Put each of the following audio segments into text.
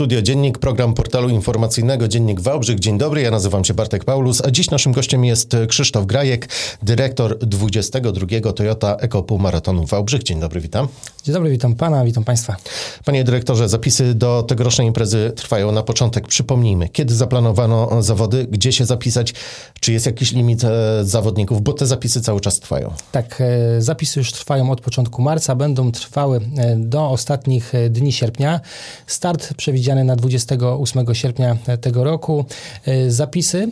Studio Dziennik, program portalu informacyjnego Dziennik Wałbrzych. Dzień dobry, ja nazywam się Bartek Paulus, a dziś naszym gościem jest Krzysztof Grajek, dyrektor 22. Toyota Eco Maratonu Wałbrzych. Dzień dobry, witam. Dzień dobry, witam pana, witam państwa. Panie dyrektorze, zapisy do tegorocznej imprezy trwają na początek. Przypomnijmy, kiedy zaplanowano zawody, gdzie się zapisać, czy jest jakiś limit e, zawodników, bo te zapisy cały czas trwają. Tak, e, zapisy już trwają od początku marca, będą trwały e, do ostatnich dni sierpnia. Start przewidziany na 28 sierpnia tego roku. Zapisy,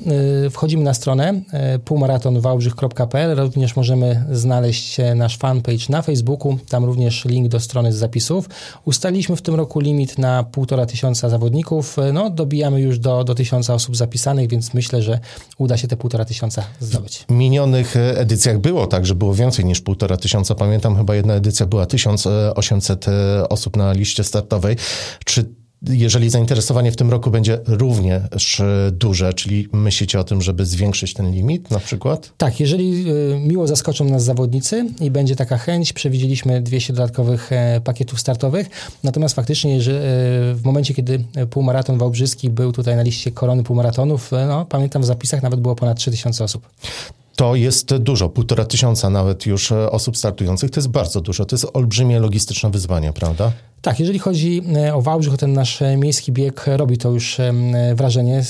wchodzimy na stronę półmaratonwałbrzych.pl, również możemy znaleźć nasz fanpage na Facebooku, tam również link do strony z zapisów. Ustaliliśmy w tym roku limit na półtora tysiąca zawodników. No, dobijamy już do, do tysiąca osób zapisanych, więc myślę, że uda się te półtora tysiąca zdobyć. W minionych edycjach było tak, że było więcej niż półtora tysiąca. Pamiętam, chyba jedna edycja była 1800 osób na liście startowej. Czy jeżeli zainteresowanie w tym roku będzie również duże, czyli myślicie o tym, żeby zwiększyć ten limit na przykład? Tak, jeżeli y, miło zaskoczą nas zawodnicy i będzie taka chęć, przewidzieliśmy 200 dodatkowych e, pakietów startowych, natomiast faktycznie że e, w momencie, kiedy półmaraton wałbrzyski był tutaj na liście korony półmaratonów, e, no, pamiętam w zapisach nawet było ponad 3000 osób. To jest dużo, półtora tysiąca nawet już osób startujących. To jest bardzo dużo. To jest olbrzymie logistyczne wyzwanie, prawda? Tak, jeżeli chodzi e, o Wałbrzych, o ten nasz e, miejski bieg, robi to już e, wrażenie,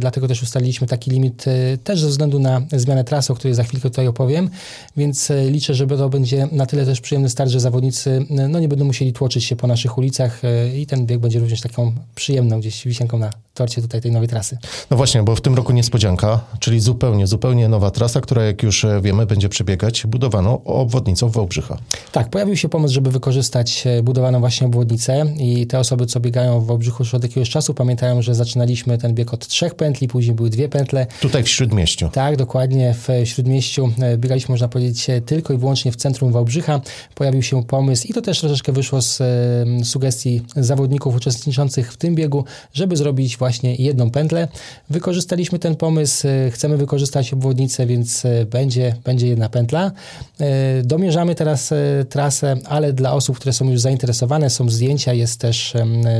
dlatego też ustaliliśmy taki limit też ze względu na zmianę trasy, o której za chwilkę tutaj opowiem, więc liczę, że to będzie na tyle też przyjemny start, że zawodnicy no, nie będą musieli tłoczyć się po naszych ulicach i ten bieg będzie również taką przyjemną gdzieś wisienką na torcie tutaj tej nowej trasy. No właśnie, bo w tym roku niespodzianka, czyli zupełnie, zupełnie nowa trasa, która jak już wiemy będzie przebiegać budowaną obwodnicą Wałbrzycha. Tak, pojawił się pomysł, żeby wykorzystać budowaną właśnie obwodnicę i te osoby, co biegają w Wałbrzychu już od jakiegoś czasu, pamiętają, że zaczynaliśmy ten bieg od trzech pętli, później były dwie pętle. Tutaj w Śródmieściu. Tak, dokładnie w Śródmieściu e, biegaliśmy, można powiedzieć, tylko i wyłącznie w centrum Wałbrzycha. Pojawił się pomysł i to też troszeczkę wyszło z e, sugestii zawodników uczestniczących w tym biegu, żeby zrobić właśnie jedną pętlę. Wykorzystaliśmy ten pomysł, e, chcemy wykorzystać obwodnicę, więc będzie, będzie jedna pętla. Domierzamy teraz trasę, ale dla osób, które są już zainteresowane, są zdjęcia, jest też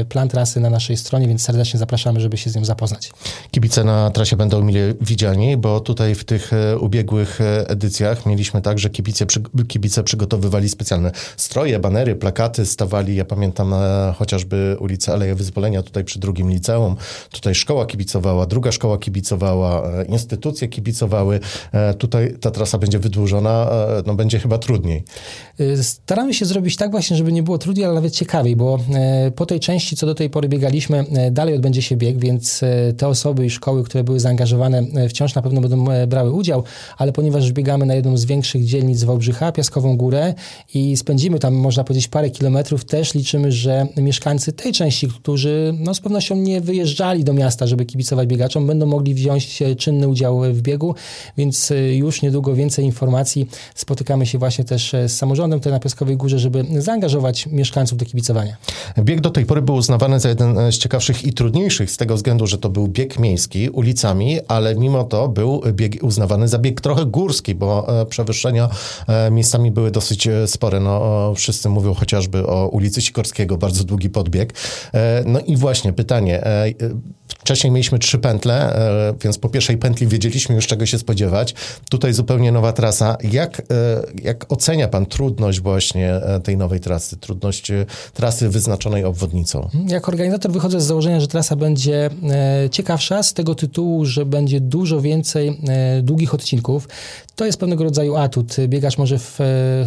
plan trasy na naszej stronie, więc serdecznie zapraszamy, żeby się z nią zapoznać. Kibice na trasie będą mile widziani, bo tutaj w tych e, ubiegłych e, edycjach mieliśmy tak, że kibice, kibice przygotowywali specjalne stroje, banery, plakaty, stawali, ja pamiętam e, chociażby ulicę Aleje Wyzwolenia tutaj przy drugim liceum, tutaj szkoła kibicowała, druga szkoła kibicowała, instytucje kibicowały, tutaj ta trasa będzie wydłużona, no będzie chyba trudniej. Staramy się zrobić tak właśnie, żeby nie było trudniej, ale nawet ciekawiej bo e, po tej części, co do tej pory biegaliśmy, e, dalej odbędzie się bieg, więc e, te osoby i szkoły, które były zaangażowane, wciąż na pewno będą brały udział, ale ponieważ biegamy na jedną z większych dzielnic Wałbrzycha, Piaskową Górę i spędzimy tam, można powiedzieć, parę kilometrów, też liczymy, że mieszkańcy tej części, którzy no, z pewnością nie wyjeżdżali do miasta, żeby kibicować biegaczom, będą mogli wziąć czynny udział w biegu, więc już niedługo więcej informacji. Spotykamy się właśnie też z samorządem tutaj na Piaskowej Górze, żeby zaangażować mieszkańców do kibicowania. Bieg do tej pory był uznawany za jeden z ciekawszych i trudniejszych z tego względu, że to był bieg miejski ulicami, ale mimo to był bieg uznawany za bieg trochę górski, bo e, przewyższenia e, miejscami były dosyć e, spore. No, wszyscy mówią chociażby o ulicy Sikorskiego, bardzo długi podbieg. No i właśnie pytanie. Wcześniej mieliśmy trzy pętle, więc po pierwszej pętli wiedzieliśmy już czego się spodziewać. Tutaj zupełnie nowa trasa. Jak, jak ocenia pan trudność właśnie tej nowej trasy? Trudność trasy wyznaczonej obwodnicą. Jak organizator wychodzę z założenia, że trasa będzie e, ciekawsza z tego tytułu, że będzie dużo więcej e, długich odcinków. To jest pewnego rodzaju atut. Biegacz może w,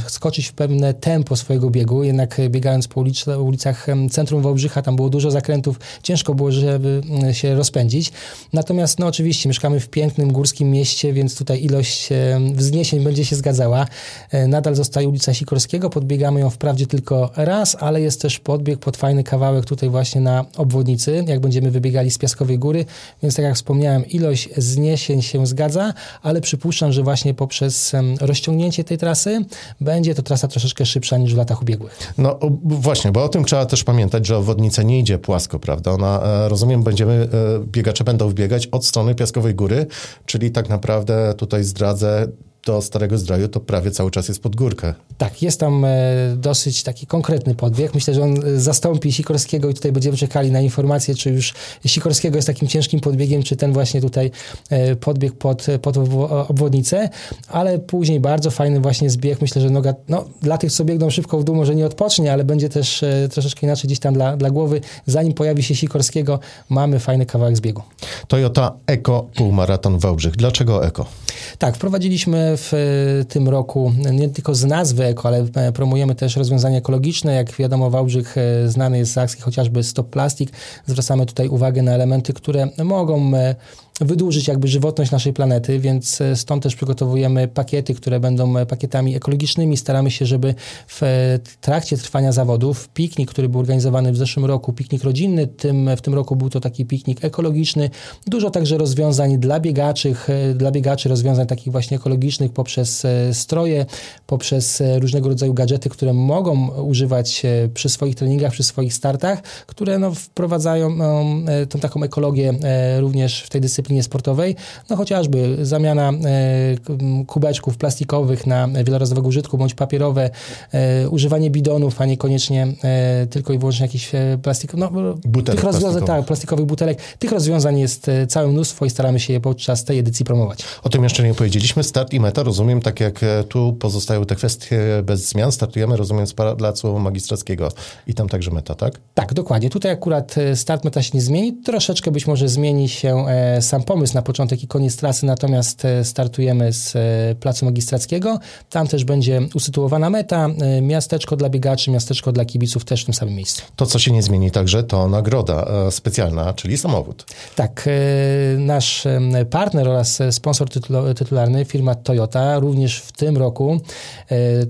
skoczyć w pewne tempo swojego biegu, jednak biegając po ulic, ulicach centrum Wałbrzycha, tam było dużo zakrętów, ciężko było, żeby się rozpędzić. Natomiast, no oczywiście, mieszkamy w pięknym górskim mieście, więc tutaj ilość wzniesień będzie się zgadzała. E, nadal zostaje ulica Sikorskiego, podbiegamy ją wprawdzie tylko raz, ale jest też podbieg pod fajny kawałek tutaj właśnie na obwodnicy, jak będziemy wybiegali z Piaskowej Góry, więc tak jak wspomniałem, ilość zniesień się zgadza, ale przypuszczam, że właśnie poprzez rozciągnięcie tej trasy będzie to trasa troszeczkę szybsza niż w latach ubiegłych. No właśnie, bo o tym trzeba też pamiętać, że obwodnica nie idzie płasko, prawda? Ona, e, rozumiem, będziemy, e, biegacze będą wbiegać od strony Piaskowej Góry, czyli tak naprawdę tutaj zdradzę, do Starego Zdroju to prawie cały czas jest pod górkę. Tak, jest tam e, dosyć taki konkretny podbieg. Myślę, że on e, zastąpi Sikorskiego i tutaj będziemy czekali na informację, czy już Sikorskiego jest takim ciężkim podbiegiem, czy ten właśnie tutaj e, podbieg pod, pod obwodnicę, ale później bardzo fajny właśnie zbieg. Myślę, że noga, no, dla tych, co biegną szybko w dół, może nie odpocznie, ale będzie też troszeczkę inaczej gdzieś tam dla, dla głowy. Zanim pojawi się Sikorskiego, mamy fajny kawałek zbiegu. Toyota Eco Półmaraton Wałbrzych. Dlaczego Eco? Tak, wprowadziliśmy w tym roku nie tylko z nazwy Eko, ale e, promujemy też rozwiązania ekologiczne. Jak wiadomo, Wałbrzych e, znany jest z akcji chociażby Stop Plastic. Zwracamy tutaj uwagę na elementy, które mogą e, wydłużyć jakby żywotność naszej planety, więc e, stąd też przygotowujemy pakiety, które będą e, pakietami ekologicznymi. Staramy się, żeby w e, trakcie trwania zawodów piknik, który był organizowany w zeszłym roku, piknik rodzinny, tym, w tym roku był to taki piknik ekologiczny. Dużo także rozwiązań dla biegaczy, dla biegaczy rozwiązań takich właśnie ekologicznych poprzez stroje, poprzez różnego rodzaju gadżety, które mogą używać przy swoich treningach, przy swoich startach, które no, wprowadzają no, tą taką ekologię również w tej dyscyplinie dyscyplinie sportowej, no chociażby zamiana e, kubeczków plastikowych na wielorazowego użytku bądź papierowe, e, używanie bidonów, a niekoniecznie e, tylko i wyłącznie jakichś plastików, no, butelek tych rozwiązań, tak, plastikowych butelek, tych rozwiązań jest całe mnóstwo i staramy się je podczas tej edycji promować. O tym jeszcze nie powiedzieliśmy. Start i meta, rozumiem, tak jak tu pozostają te kwestie bez zmian, startujemy, rozumiem, z Placu Magistrackiego i tam także meta, tak? Tak, dokładnie. Tutaj akurat start meta się nie zmieni, troszeczkę być może zmieni się sam sam pomysł na początek i koniec trasy, natomiast e, startujemy z e, Placu Magistrackiego. Tam też będzie usytuowana meta, e, miasteczko dla biegaczy, miasteczko dla kibiców też w tym samym miejscu. To, co się nie zmieni także, to nagroda specjalna, czyli samochód. Tak, nasz partner oraz sponsor tytularny, firma Toyota, również w tym roku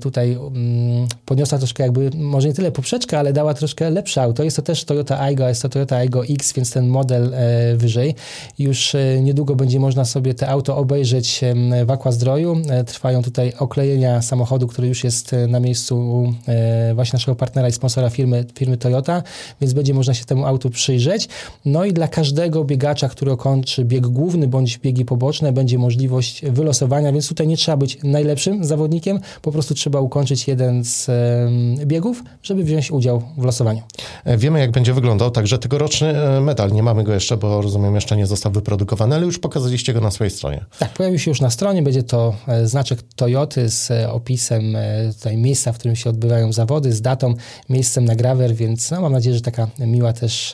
tutaj mm, podniosła troszkę jakby, może nie tyle poprzeczkę, ale dała troszkę lepsze auto. Jest to też Toyota Aygo, jest to Toyota Aygo X, więc ten model wyżej. Już niedługo będzie można sobie te auto obejrzeć w Aquazdroju. E, trwają tutaj oklejenia samochodu, który już jest e, na miejscu e, właśnie naszego partnera i sponsora firmy, firmy Toyota, więc będzie można się temu autu przyjrzeć. No i dla każdego biegacza, który ukończy bieg główny bądź biegi poboczne, będzie możliwość wylosowania, więc tutaj nie trzeba być najlepszym zawodnikiem, po prostu trzeba ukończyć jeden z biegów, żeby wziąć udział w losowaniu. Wiemy, jak będzie wyglądał także tegoroczny medal. Nie mamy go jeszcze, bo rozumiem, jeszcze nie został wyprodukowany wyprodukowany, ale już pokazaliście go na swojej stronie. Tak, pojawił się już na stronie. Będzie to e, znaczek Toyoty z e, opisem e, tutaj miejsca, w którym się odbywają zawody, z datą, miejscem na grawer, więc no, mam nadzieję, że taka miła też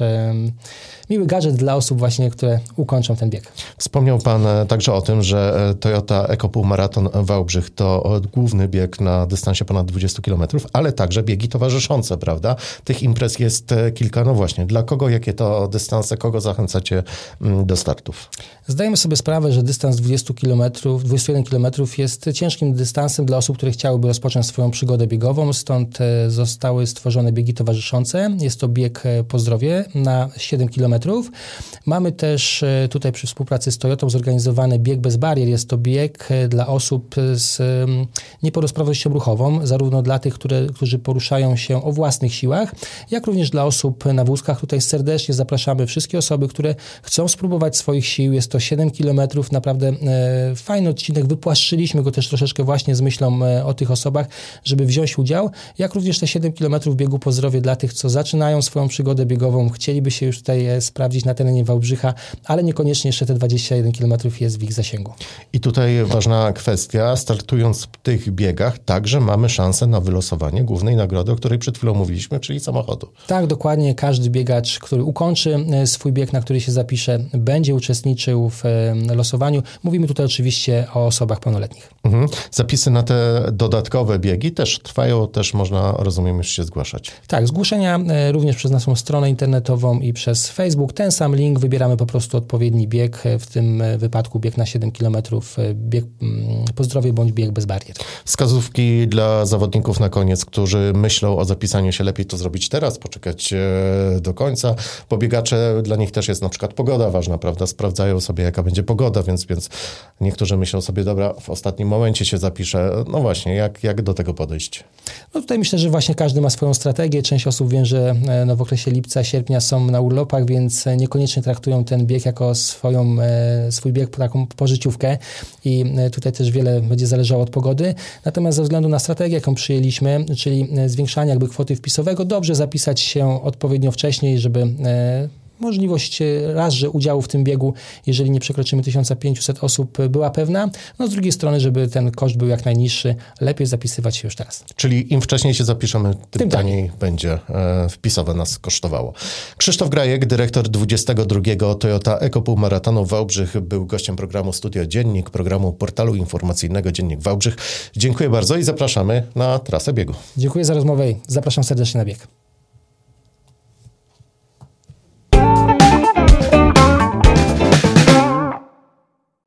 miły gadżet dla osób właśnie, które ukończą ten bieg. Wspomniał Pan także o tym, że Toyota EcoPool Maraton Wałbrzych to główny bieg na dystansie ponad 20 km, ale także biegi towarzyszące, prawda? Tych imprez jest kilka. No właśnie, dla kogo, jakie to dystanse, kogo zachęcacie mm, do startów? Zdajemy sobie sprawę, że dystans 20 km, 21 km jest ciężkim dystansem dla osób, które chciałyby rozpocząć swoją przygodę biegową, stąd e, zostały stworzone biegi towarzyszące. Jest to bieg e, po zdrowie na 7 km. Mamy też e, tutaj przy współpracy z Toyotą zorganizowany bieg bez barier. Jest to bieg dla osób z niepełnosprawnością ruchową, zarówno dla tych, które, którzy poruszają się o własnych siłach, jak również dla osób na wózkach. Tutaj serdecznie zapraszamy wszystkie osoby, które chcą spróbować swoich sił. Jest to 7 km, naprawdę e, fajny odcinek. Wypłaszczyliśmy go też troszeczkę właśnie z myślą e, o tych osobach, żeby wziąć udział, jak również te 7 km biegu po zdrowie dla tych, co zaczynają swoją przygodę biegową, chcieliby się już tutaj e, sprawdzić na terenie Wałbrzycha, ale niekoniecznie jeszcze te 21 km jest w ich zasięgu. I tutaj ważna kwestia, startując w tych biegach, także mamy szansę na wylosowanie głównej nagrody, o której przed chwilą mówiliśmy, czyli samochodu. Tak, dokładnie. Każdy biegacz, który ukończy swój bieg, na który się zapisze, będzie uczestniczył w losowaniu. Mówimy tutaj oczywiście o osobach pełnoletnich. Mhm. Zapisy na te dodatkowe biegi też trwają, też można, rozumiem, już się zgłaszać. Tak, zgłoszenia e, również przez naszą stronę internetową i przez Facebook. Ten sam link, wybieramy po prostu odpowiedni bieg, e, w tym e, wypadku bieg na 7 km, bieg mm, po zdrowiu bądź bieg bez barier. Wskazówki dla zawodników na koniec, którzy myślą o zapisaniu się, lepiej to zrobić teraz, poczekać do końca, bo biegacze, dla nich też jest na przykład pogoda ważna, prawda, sprawdzają sobie, jaka będzie pogoda, więc, więc niektórzy myślą sobie, dobra, w ostatnim momencie się zapiszę. No właśnie, jak, jak do tego podejść? No tutaj myślę, że właśnie każdy ma swoją strategię. Część osób wie, że e, no w okresie lipca, sierpnia są na urlopach, więc e, niekoniecznie traktują ten bieg jako swoją, e, swój bieg, taką pożyciówkę i tutaj też wiele będzie zależało od pogody. Natomiast ze względu na strategię, jaką przyjęliśmy, czyli zwiększanie jakby kwoty wpisowego, dobrze zapisać się odpowiednio wcześniej, żeby możliwość e, raz, że udziału w tym biegu, jeżeli nie przekroczymy 1500 osób, e, była pewna. No z drugiej strony, żeby ten koszt był jak najniższy, lepiej zapisywać się już teraz. Czyli im wcześniej się zapiszemy, tym, tym taniej tak. będzie e, wpisowe nas kosztowało. Krzysztof Grajek, dyrektor 22 Toyota EcoPół Maratonu Wałbrzych, był gościem programu Studio Dziennik, programu portalu informacyjnego Dziennik Wałbrzych. Dziękuję bardzo i zapraszamy na trasę biegu. Dziękuję za rozmowę i zapraszam serdecznie na bieg.